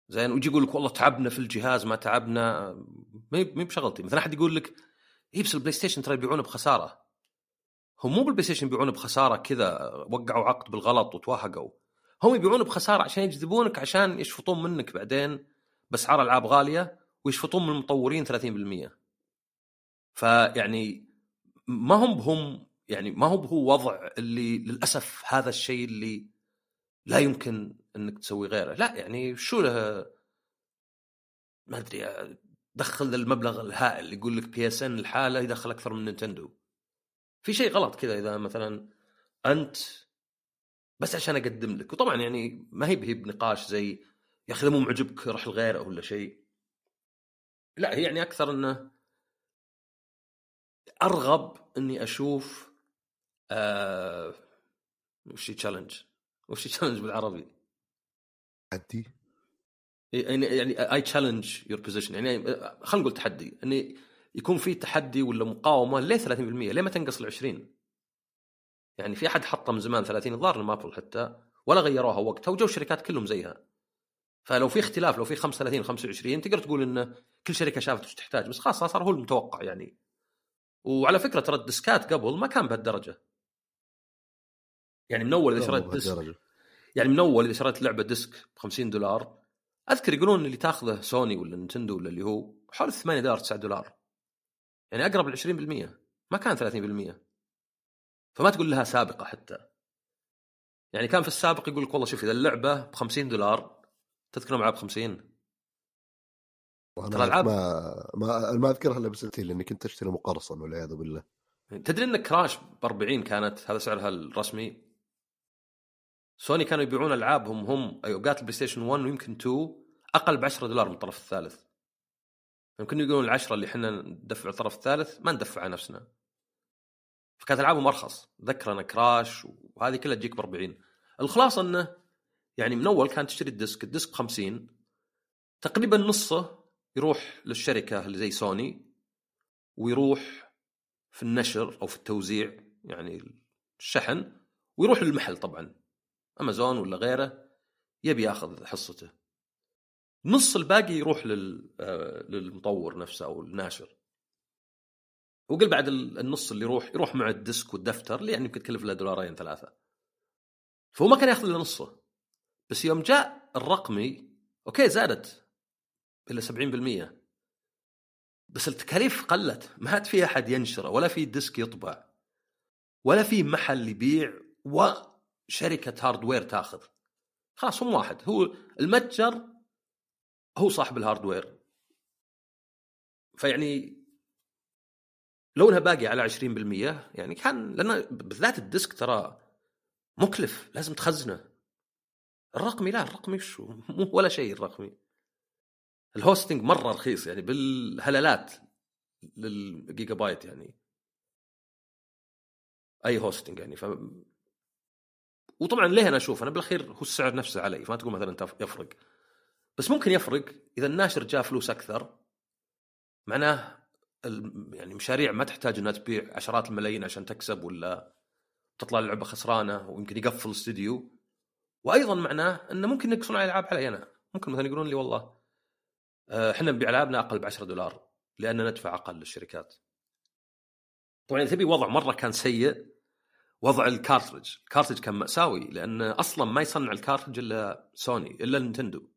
زين ويجي يقول لك والله تعبنا في الجهاز ما تعبنا ما بشغلتي مثلا أحد يقول لك اي بس ال PlayStation ترى يبيعونه بخسارة. هم مو بال PlayStation يبيعونه بخسارة كذا وقعوا عقد بالغلط وتوهقوا. هم يبيعونه بخسارة عشان يجذبونك عشان يشفطون منك بعدين بأسعار ألعاب غالية ويشفطون من المطورين 30% فيعني ما هم بهم يعني ما هو هو وضع اللي للأسف هذا الشيء اللي لا يمكن إنك تسوي غيره. لا يعني شو له؟ ما أدري دخل المبلغ الهائل يقول لك PSN لحاله يدخل أكثر من Nintendo في شيء غلط كذا إذا مثلا أنت بس عشان أقدم لك. وطبعا يعني ما هي هي بنقاش زي يا أخي مو معجبك روح لغيره ولا شيء. لا هي يعني أكثر إنه أرغب إني أشوف آه وش challenge وش challenge بالعربي؟ تحدي؟ يعني يعني اي challenge your position يعني خلينا نقول تحدي. إني يكون في تحدي ولا مقاومة ليه 30% ليه ما تنقص ل 20 يعني في أحد حطه من زمان 30 الظاهر Apple حتى ولا غيروها وقتها وجو الشركات كلهم زيها. فلو في اختلاف لو في 35 25 تقدر تقول إن كل شركة شافت وش تحتاج بس خلاص صار هو المتوقع يعني. وعلى فكرة ترى ال disc ات قبل ما كان بهالدرجة. يعني من أول إذا شريت disc يعني من أول إذا شريت لعبة disc ب 50 دولار أذكر يقولون اللي تاخذه سوني ولا Nintendo ولا اللي هو حول 8 دولار 9 دولار. يعني أقرب ل 20% ما كان 30% فما تقول لها سابقة حتى. يعني كان في السابق يقول لك والله شوف إذا اللعبة ب 50 دولار تذكر معها ب 50 ترى العاب ما ما ما أذكرها إلا بسنتين لأني كنت أشتري مقرصن والعياذ بالله. تدري إن Crash ب 40 كانت؟ هذا سعرها الرسمي. سوني كانوا يبيعون ألعابهم هم اوقات ال PlayStation 1 ويمكن 2 أقل ب 10 دولار من الطرف الثالث. يمكن يقولون العشرة اللي إحنا ندفع الطرف الثالث ما ندفع على نفسنا. فكانت العابهم ارخص ذكر أنا Crash وهذه كلها تجيك ب 40 الخلاصة إنه يعني من أول كانت تشتري ال disc ال disc ب 50 تقريبا نصه يروح للشركة اللي زي سوني ويروح في النشر أو في التوزيع يعني الشحن ويروح للمحل طبعا أمازون ولا غيره يبي يأخذ حصته. نص الباقي يروح لل... للمطور نفسه أو الناشر. وقل بعد النص اللي يروح يروح مع الديسك والدفتر اللي يعني يمكن تكلف له دولارين ثلاثة. فهو ما كان يأخذ إلا نصه. بس يوم جاء الرقمي أوكي زادت إلى 70% بس التكاليف قلت ما عاد في أحد ينشره ولا في disc يطبع ولا في محل يبيع وشركة hardware تأخذ. خلاص هم واحد. هو المتجر هو صاحب ال hardware فيعني لو انها باقي على 20% يعني كان لأن بالذات ال disc ترى مكلف لازم تخزنه. الرقمي لا الرقمي شو؟ مو ولا شيء الرقمي. ال hosting مرة رخيص يعني بالهلالات للجيجا بايت يعني. أي hosting يعني ف وطبعا ليه أنا أشوف؟ أنا بالأخير هو السعر نفسه علي فما تقول مثلا يفرق. بس ممكن يفرق إذا الناشر جاء فلوس أكثر معناه يعني مشاريع ما تحتاج إنها تبيع عشرات الملايين عشان تكسب ولا تطلع اللعبه خسرانة ويمكن يقفل الاستديو. وأيضا معناه إنه ممكن ينقصون على الالعاب علي أنا ممكن مثلا يقولون لي والله آه، إحنا نبيع ألعابنا أقل ب 10 دولار لأن ندفع أقل للشركات. طبعا إذا تبي وضع مرة كان سيء وضع ال cartridge ال cartridge كان مأساوي لأن أصلا ما يصنع ال cartridge إلا سوني إلا Nintendo.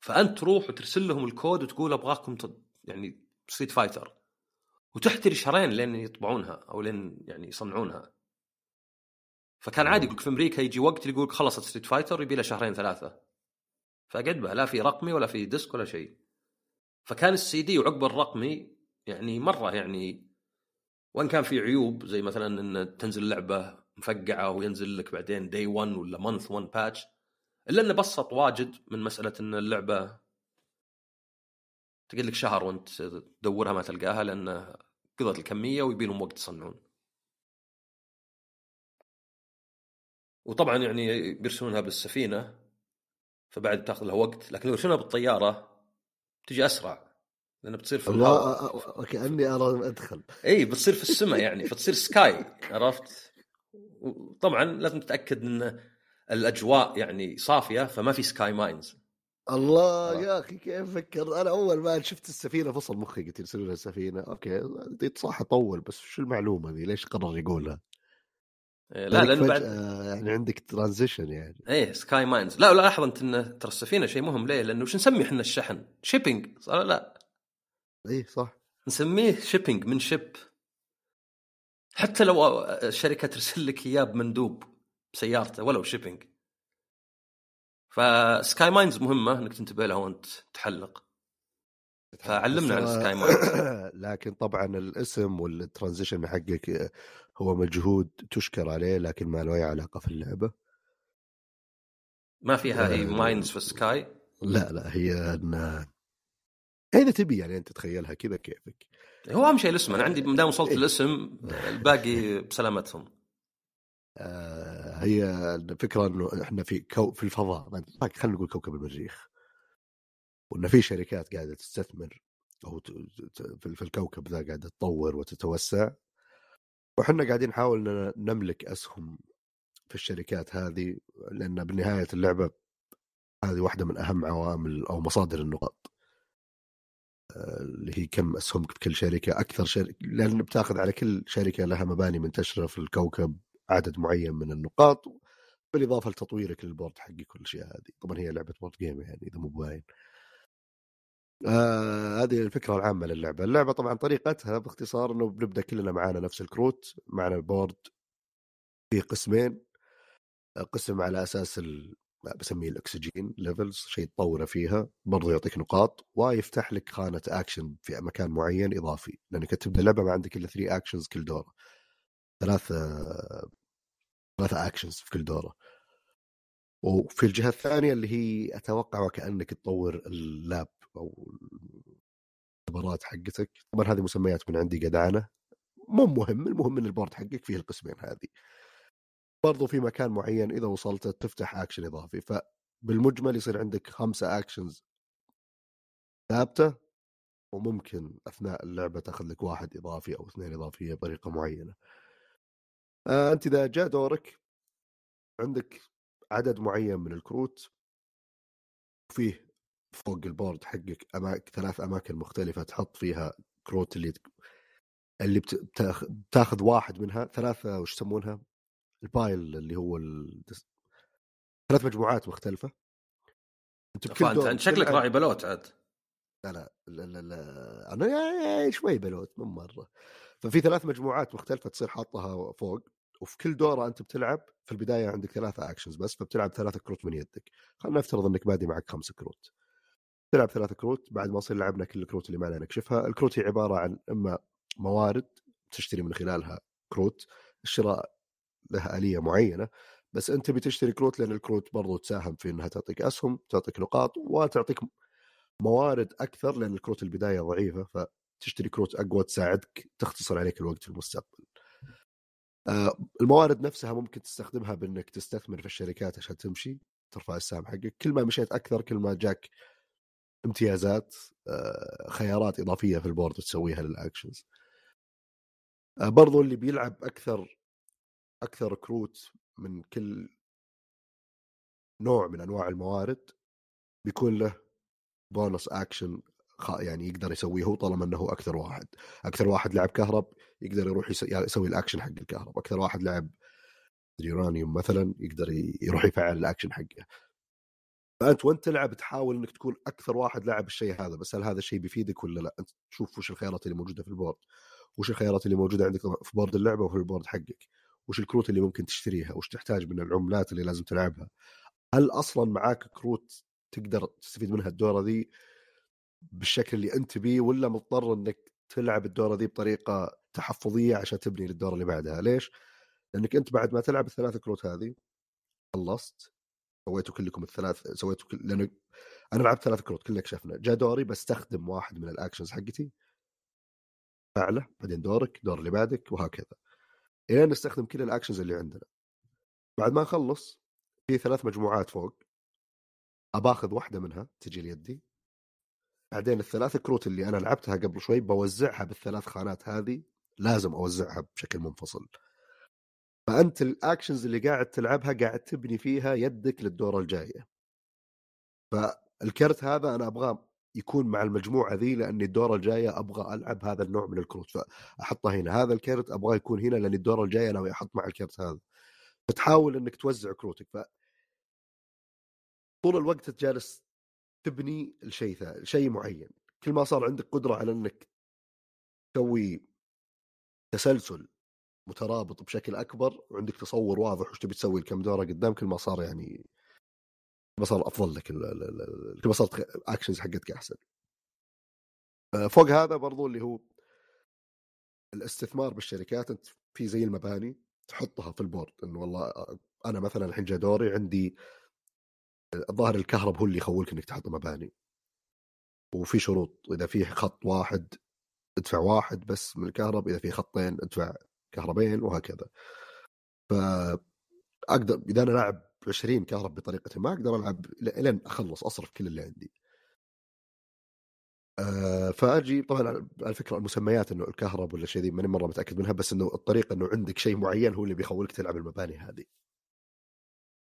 فأنت تروح وترسل لهم الكود وتقول أبغاكم. يعني Street Fighter وتحتري شهرين لين يطبعونها أو لين يعني يصنعونها. فكان عادي يقول في أمريكا يجي وقت يقول خلصت Street Fighter يبي له شهرين ثلاثة. فقد بها لا في رقمي ولا في disc ولا شيء. فكان السي دي وعقب الرقمي يعني مرة يعني وإن كان في عيوب زي مثلا إن تنزل لعبه مفقعة وينزل لك بعدين day 1 ولا month 1 patch إلا إنه بسط واجد من مسألة إن اللعبة تقعد لك شهر وانت تدورها ما تلقاها لأن قضت الكمية ويبي لهم وقت يصنعون. وطبعا يعني بيرسلونها بالسفينة فبعد تاخذ لها وقت لكن لو يرسلونها بالطيارة تجي أسرع لانها بتصير في الهواء كاني أرى أدخل إي بتصير في السماء يعني فتصير sky عرفت؟ طبعا لازم تتأكد إن الأجواء يعني صافية فما في sky mines الله يا أخي كيف فكر؟ أنا أول ما شفت السفينة فصل مخي قلت يرسلون السفينه okay. صح طول بس شو المعلومة ذي؟ ليش قرر يقولها؟ إيه، لا لأنه بعد يعني عندك transition يعني. إيه Sky Mines. لا لاحظ انت إن ترى السفينة شيء مهم. ليه؟ لأنه وش نسمي إحنا؟ الشحن؟ shipping صح لا؟ اي صح. نسميه shipping من ship. حتى لو الشركة ترسل لك إياه بمندوب بسيارته ولو shipping ف Sky Mines مهمة إنك تنتبه لها وأنت تحلق فعلمنا عن Sky Mines لكن طبعا الاسم وال transition حقك هو مجهود تشكر عليه لكن ما له أي علاقة في اللعبة. ما فيها هي mines في sky؟ لا لا هي إن إذا تبي يعني أنت تتخيلها كذا كيفك. هو أهم شيء الاسم. أنا عندي ما دام وصلت إيه. الاسم الباقي بسلامتهم. آه هي الفكرة إنه إحنا في كو في الفضاء. خلينا نقول كوكب المريخ. وان في شركات قاعدة تستثمر أو في الكوكب ذا قاعدة تطور وتتوسع. وحنا قاعدين نحاول نملك أسهم في الشركات هذه لأن بالنهاية اللعبة هذه واحدة من أهم عوامل أو مصادر النقاط. اللي هي كم اسهمك في كل شركة. أكثر شركه لأن بتاخذ على كل شركة لها مباني منتشرة في الكوكب. عدد معين من النقاط بالإضافة لتطويرك لل board حقك والاشياء هذه. طبعا هي لعبة board game يعني إذا مو باين آه هذه الفكرة العامة للعبة. اللعبة طبعا طريقتها باختصار إنه بنبدا كلنا معانا نفس الكروت معنا ال board في قسمين. قسم على أساس ال... بسميه الاكسجين levels شيء تطوره فيها برضو يعطيك نقاط ويفتح لك خانة اكشن في مكان معين إضافي. لأنك تبدأ اللعبه ما عندك إلا 3 actions كل دورة. ثلاثة ثلاثة actions في كل دورة. وفي الجهة الثانية اللي هي أتوقع وكانك تطور ال lab أو الخبرات حقتك. طبعا هذه مسميات من عندي جدعانه مو مهم المهم إن ال board حقك فيه القسمين هذه. برضو في مكان معين إذا وصلت تفتح اكشن إضافي. فبالمجمل يصير عندك خمسه actions ثابتة. وممكن أثناء اللعبة تأخذ لك واحد إضافي أو اثنين إضافية بطريقة معينة. آه انت إذا جاء دورك عندك عدد معين من الكروت وفيه فوق ال board حقك أماكن ثلاث أماكن مختلفة تحط فيها كروت اللي اللي بتاخذ واحد منها ثلاثة وش يسمونها؟ ال pile اللي هو ال... ثلاث مجموعات مختلفة انت بكل دور أنت شكلك راعي بلوت عاد لا لا لا, لا, لا. أنا شوي بلوت مو مرة ففي ثلاث مجموعات مختلفة تصير حاطها فوق وفي كل دورة أنت بتلعب في البداية عندك ثلاثة actions بس فبتلعب ثلاثة كروت من يدك. خلينا نفترض إنك بادي معك خمسة كروت. تلعب ثلاثة كروت بعد ما نصير لعبنا كل الكروت اللي معنا نكشفها. الكروت هي عبارة عن إما موارد تشتري من خلالها كروت الشراء لها آلية معينة بس أنت بتشتري كروت لأن الكروت برضو تساهم في أنها تعطيك أسهم تعطيك نقاط وتعطيك موارد أكثر لأن الكروت البداية ضعيفة فتشتري كروت أقوى تساعدك تختصر عليك الوقت في المستقبل. الموارد نفسها ممكن تستخدمها بإنك تستثمر في الشركات عشان تمشي ترفع السهم حقك. كل ما مشيت أكثر كل ما جاك امتيازات آه، خيارات إضافية في ال board تسويها لل actions آه، برضو اللي بيلعب أكثر أكثر كروت من كل نوع من أنواع الموارد بيكون له bonus action يعني يقدر يسويه هو طالما إنه أكثر واحد. أكثر واحد لعب كهرب يقدر يروح يس- يسوي الأكشن حق الكهرب. أكثر واحد لعب يورانيوم مثلا يقدر يروح يفعل الأكشن حقه. فأنت وأنت تلعب تحاول إنك تكون أكثر واحد لعب الشيء هذا بس هل هذا الشيء بيفيدك ولا لا؟ أنت تشوف وش الخيارات اللي موجودة في ال board. وش الخيارات اللي موجودة عندك في board اللعبة وفي ال board حقك؟ وش الكروت اللي ممكن تشتريها؟ وش تحتاج من العملات اللي لازم تلعبها؟ هل أصلا معاك كروت تقدر تستفيد منها الدورة ذي؟ بالشكل اللي أنت بيه ولا مضطر إنك تلعب الدورة ذي بطريقة تحفظية عشان تبني للدورة اللي بعدها؟ ليش؟ لأنك أنت بعد ما تلعب الثلاث كروت هذه خلصت سويتوا كلكم الثلاث سويتوا كل لأنه أنا لعبت ثلاث كروت كلنا كشفنا جاء دوري بستخدم واحد من ال actions حقتي. فعله بعدين دورك دور اللي بعدك وهكذا. الين نستخدم كل ال actions اللي عندنا. بعد ما نخلص في ثلاث مجموعات فوق. أباخذ واحدة منها تجي ليدي. بعدين الثلاث كروت اللي أنا لعبتها قبل شوي بوزعها بالثلاث خانات هذه لازم أوزعها بشكل منفصل. فأنت ال actions اللي قاعد تلعبها قاعد تبني فيها يدك للدورة الجاية. فالكرت هذا أنا أبغاه يكون مع المجموعة ذي لأني الدورة الجاية أبغى ألعب هذا النوع من الكروت. فأحطه هنا. هذا الكرت أبغاه يكون هنا لأن الدورة الجاية أنا أحط مع الكرت هذا. فتحاول إنك توزع كروتك. ف طول الوقت جالس تبني الشيء ثا شيء معين. كل ما صار عندك قدرة على إنك تسوي تسلسل مترابط بشكل أكبر وعندك تصور واضح وش تبي تسوي الكم دورة قدام كل ما صار يعني كل ما صار أفضل لك كل ما صارت actions حقتك أحسن. آه، فوق هذا برضو اللي هو الاستثمار بالشركات أنت في زي المباني تحطها في ال board إنه والله آه، أنا مثلا الحين جاء دوري عندي الظاهر الكهرب هو اللي يخولك إنك تحط مباني. وفي شروط إذا في خط واحد ادفع واحد بس من الكهرب إذا في خطين ادفع كهربين وهكذا. فاقدر إذا أنا لاعب 20 كهرب بطريقه ما أقدر ألعب لين أخلص أصرف كل اللي عندي. آه، فأجي طبعا على فكرة المسميات إنه الكهرب ولا شيء ذي ماني مرة متأكد منها بس إنه الطريقة إنه عندك شيء معين هو اللي بيخولك تلعب المباني هذه.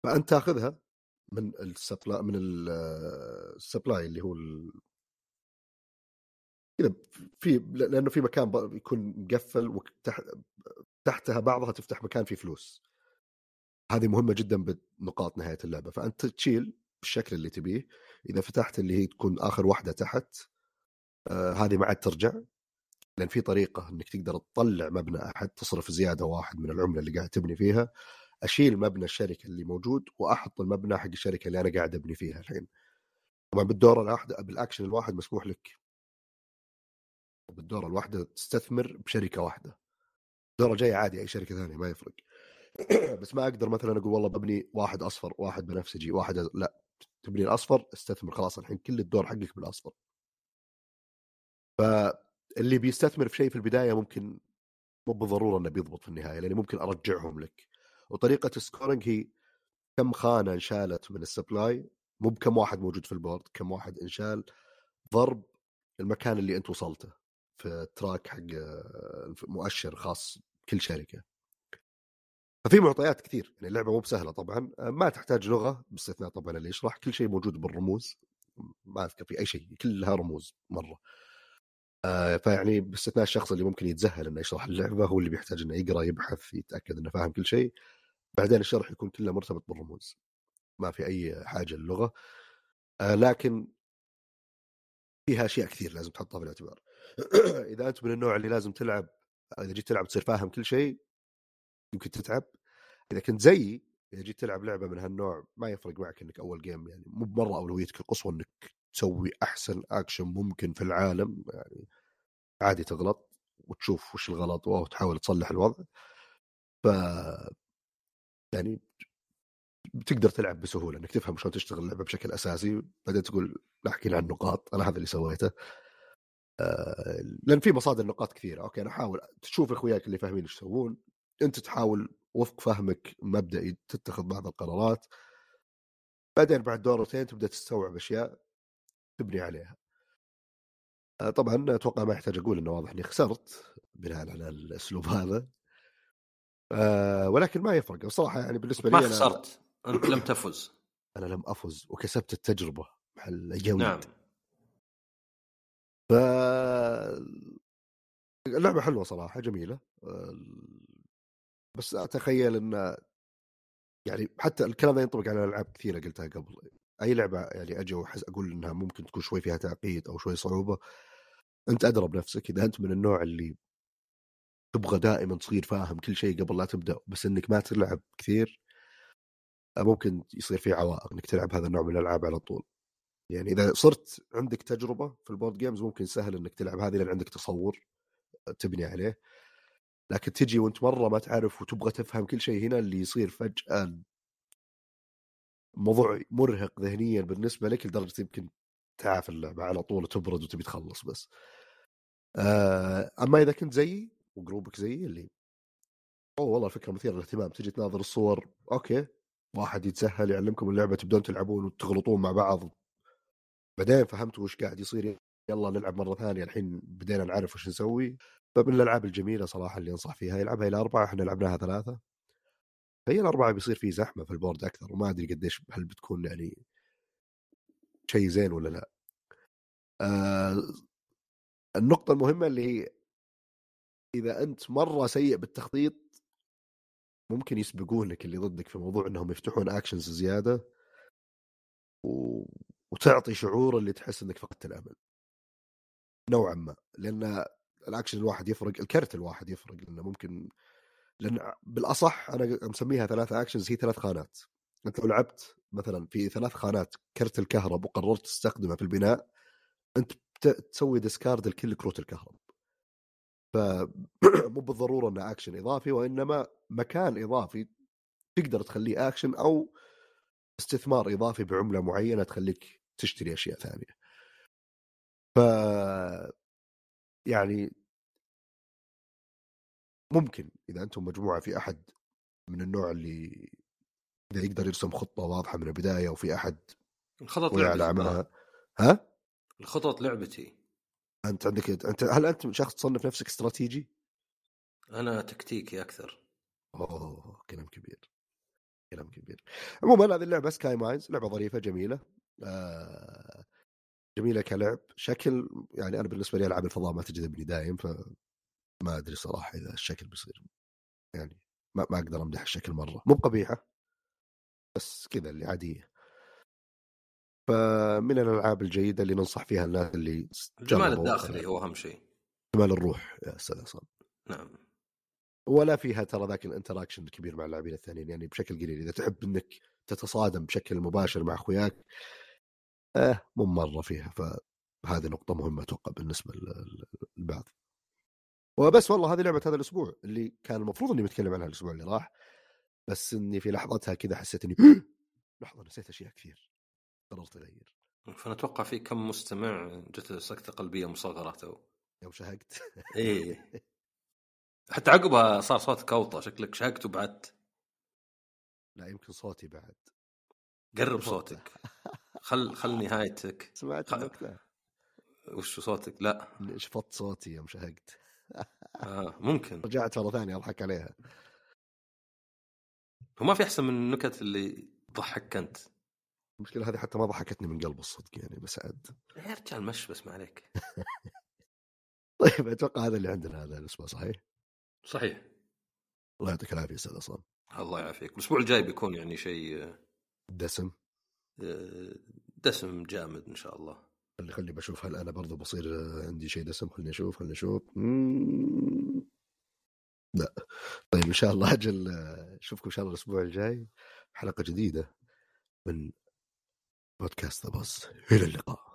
فأنت تاخذها من ال supply من ال- ال supply اللي هو ال- كذا في لأنه في مكان يكون مقفل وتحت تحتها بعضها تفتح مكان فيه فلوس. هذه مهمة جدا بنقاط نهاية اللعبة. فأنت تشيل بالشكل اللي تبيه. إذا فتحت اللي هي تكون آخر واحدة تحت آه هذه ما عاد ترجع. لأن في طريقة إنك تقدر تطلع مبنى أحد تصرف زيادة واحد من العملة اللي قاعد تبني فيها. أشيل مبنى الشركة اللي موجود وأحط المبنى حق الشركة اللي أنا قاعد أبني فيها الحين. طبعا بالدورة الواحدة بالأكشن الواحد مسموح لك. بالدورة الواحدة تستثمر بشركة واحدة. الدوره الجايه عادي أي شركة ثانية ما يفرق. بس ما أقدر مثلا أقول والله ببني واحد أصفر واحد بنفسجي واحد لا. تبني الأصفر استثمر خلاص الحين كل الدور حقك بالأصفر. فاللي بيستثمر في شيء في البداية ممكن مو بالضرورة إنه بيضبط في النهاية لأن ممكن أرجعهم لك. وطريقة ال scoring هي كم خانة انشالت من ال supply مو بكم واحد موجود في ال board كم واحد انشال ضرب المكان اللي انت وصلته في التراك حق مؤشر خاص كل شركة. ففي معطيات كثير يعني اللعبة مو بسهلة طبعا ما تحتاج لغة باستثناء طبعا اللي يشرح كل شيء موجود بالرموز ما أذكر في أي شيء كلها رموز مرة. آه، فيعني باستثناء الشخص اللي ممكن يتزهل إنه يشرح اللعبة هو اللي بيحتاج إنه يقرأ يبحث يتأكد إنه فاهم كل شيء. بعدين الشرح يكون كله مرتبط بالرموز ما في أي حاجة للغة. آه، لكن فيها أشياء كثير لازم تحطها في الاعتبار. إذا أنت من النوع اللي لازم تلعب إذا جيت تلعب تصير فاهم كل شيء يمكن تتعب. إذا كنت زيي إذا جيت تلعب لعبة من هالنوع ما يفرق معك إنك أول game يعني مو بمرة اولويتك القصوى إنك تسوي أحسن اكشن ممكن في العالم يعني عادي تغلط وتشوف وش الغلط وتحاول تصلح الوضع. ف يعني بتقدر تلعب بسهولة إنك تفهم شلون تشتغل اللعبة بشكل أساسي بعدين تقول لا أحكي عن النقاط أنا هذا اللي سويته. آه، لأن في مصادر نقاط كثيرة. أوكي أنا احاول تشوف إخوياك اللي فاهمين إيش يسوون أنت تحاول وفق فهمك مبدئي تتخذ بعض القرارات. بعدين بعد دورتين تبدأ تستوعب أشياء تبني عليها. آه، طبعا أتوقع ما يحتاج أقول إنه واضح إني خسرت بناء على الأسلوب هذا. آه، ولكن ما يفرق. بصراحة يعني بالنسبة لي ما أنا- خسرت. أنت لم تفز. أنا لم أفز وكسبت التجربة مع نعم. ف اللعبة حلوة صراحة جميلة. بس أتخيل إن يعني حتى الكلام ده ينطبق على ألعاب كثيرة قلتها قبل. أي لعبة يعني أجي وأحس أقول إنها ممكن تكون شوي فيها تعقيد أو شوي صعوبة أنت أدرى بنفسك إذا أنت من النوع اللي تبغى دائما تصير فاهم كل شيء قبل لا تبدأ بس إنك ما تلعب كثير ممكن يصير في عوائق إنك تلعب هذا النوع من الألعاب على طول. يعني إذا صرت عندك تجربة في ال board games ممكن سهل إنك تلعب هذه لأن عندك تصور تبني عليه. لكن تجي وأنت مرة ما تعرف وتبغى تفهم كل شيء هنا اللي يصير فجأة موضوع مرهق ذهنيا بالنسبة لك لدرجة يمكن تعاف اللعبه على طول وتبرد وتبي تخلص بس. آه، أما إذا كنت زيي و group ك زيي اللي أوه والله فكره مثيرة للاهتمام تجي تناظر الصور okay واحد يتسهل يعلمكم اللعبة تبدون تلعبون وتغلطون مع بعض. بعدين فهمتوا وش قاعد يصير يلا نلعب مرة ثانية الحين بدينا نعرف وش نسوي. فمن الألعاب الجميلة صراحة اللي أنصح فيها يلعبها إلى أربعة إحنا لعبناها ثلاثة. فهي الاربعه بيصير في زحمة في ال board أكثر وما أدري قديش هل بتكون يعني شيء زين ولا لا. آه النقطة المهمة اللي هي إذا أنت مرة سيء بالتخطيط ممكن يسبقونك اللي ضدك في موضوع إنهم يفتحون actions زيادة و... وتعطي شعور اللي تحس إنك فقدت الأمل. نوعا ما. لأن الاكشن الواحد يفرق الكرت الواحد يفرق لأنه ممكن لأن بالأصح أنا مسميها ثلاثة actions هي ثلاث خانات. أنت لو لعبت مثلا في ثلاث خانات كرت الكهرب وقررت تستخدمه في البناء أنت تسوي discard لكل كروت الكهرب. فمو بالضرورة انه اكشن إضافي وإنما مكان إضافي تقدر تخليه اكشن أو استثمار إضافي بعملة معينة تخليك تشتري أشياء ثانية. ف يعني ممكن إذا أنتم مجموعة في أحد من النوع اللي إذا يقدر يرسم خطة واضحة من البداية وفي أحد الخطط لعبتي ها؟ الخطط لعبتي. أنت عندك أنت هل أنت شخص تصنف نفسك استراتيجي؟ أنا تكتيكي أكثر. أوه كلام كبير. كلام كبير. عموما هذه اللعبة سكاي ماينز لعبة ظريفة جميلة. آه جميلة كلعب. شكل يعني أنا بالنسبة لي ألعاب الفضاء ما تجذبني دايم فما أدري صراحة إذا الشكل بيصير يعني ما, ما أقدر أمدح الشكل مرة. مو قبيحه بس كذا اللي عادية. فمن الألعاب الجيدة اللي ننصح فيها الناس اللي الجمال الداخلي هو أهم شيء. جمال الروح يا أستاذ عصام نعم. ولا فيها ترى ذاك الانتراكشن الكبير مع اللاعبين الثانيين يعني بشكل قليل. إذا تحب إنك تتصادم بشكل مباشر مع أخوياك آه مو مرة فيها. فهذه نقطة مهمة أتوقع بالنسبة للبعض. وبس والله هذه لعبة هذا الأسبوع اللي كان المفروض إني بتكلم عنها الأسبوع اللي راح. بس إني في لحظتها كذا حسيت إني لحظة نسيت أشياء كثير. قررت اغير فانا أتوقع في كم مستمع جت سكتة قلبية مصغرة تو. يوم شهقت. إيه. حتى عقبها صار صوتك اوطى شكلك شهقت وبعدت. لا يمكن صوتي بعد. قرب صوتك. خل خل نهايتك. سمعت النكته وش صوتك؟ لا. شفطت صوتي يوم شهقت؟ آه ممكن. رجعت مرة ثانية أضحك عليها. وما في أحسن من النكت اللي تضحك أنت. المشكلة هذه حتى ما ضحكتني من قلب الصدق يعني بس عاد. يا رجال مش بس ما عليك. طيب أتوقع هذا اللي عندنا هذا الأسبوع صحيح؟ صحيح. الله يعطيك العافية أستاذ عصام الله يعافيك. الأسبوع الجاي بيكون يعني شيء دسم. آه، دسم جامد إن شاء الله. خلي خلي بشوف هل أنا برضو بصير عندي شيء دسم خليني أشوف خليني أشوف. لا. طيب إن شاء الله أجل أشوفكم إن شاء الله الأسبوع الجاي. حلقة جديدة من بودكاست ذا إلى اللقاء.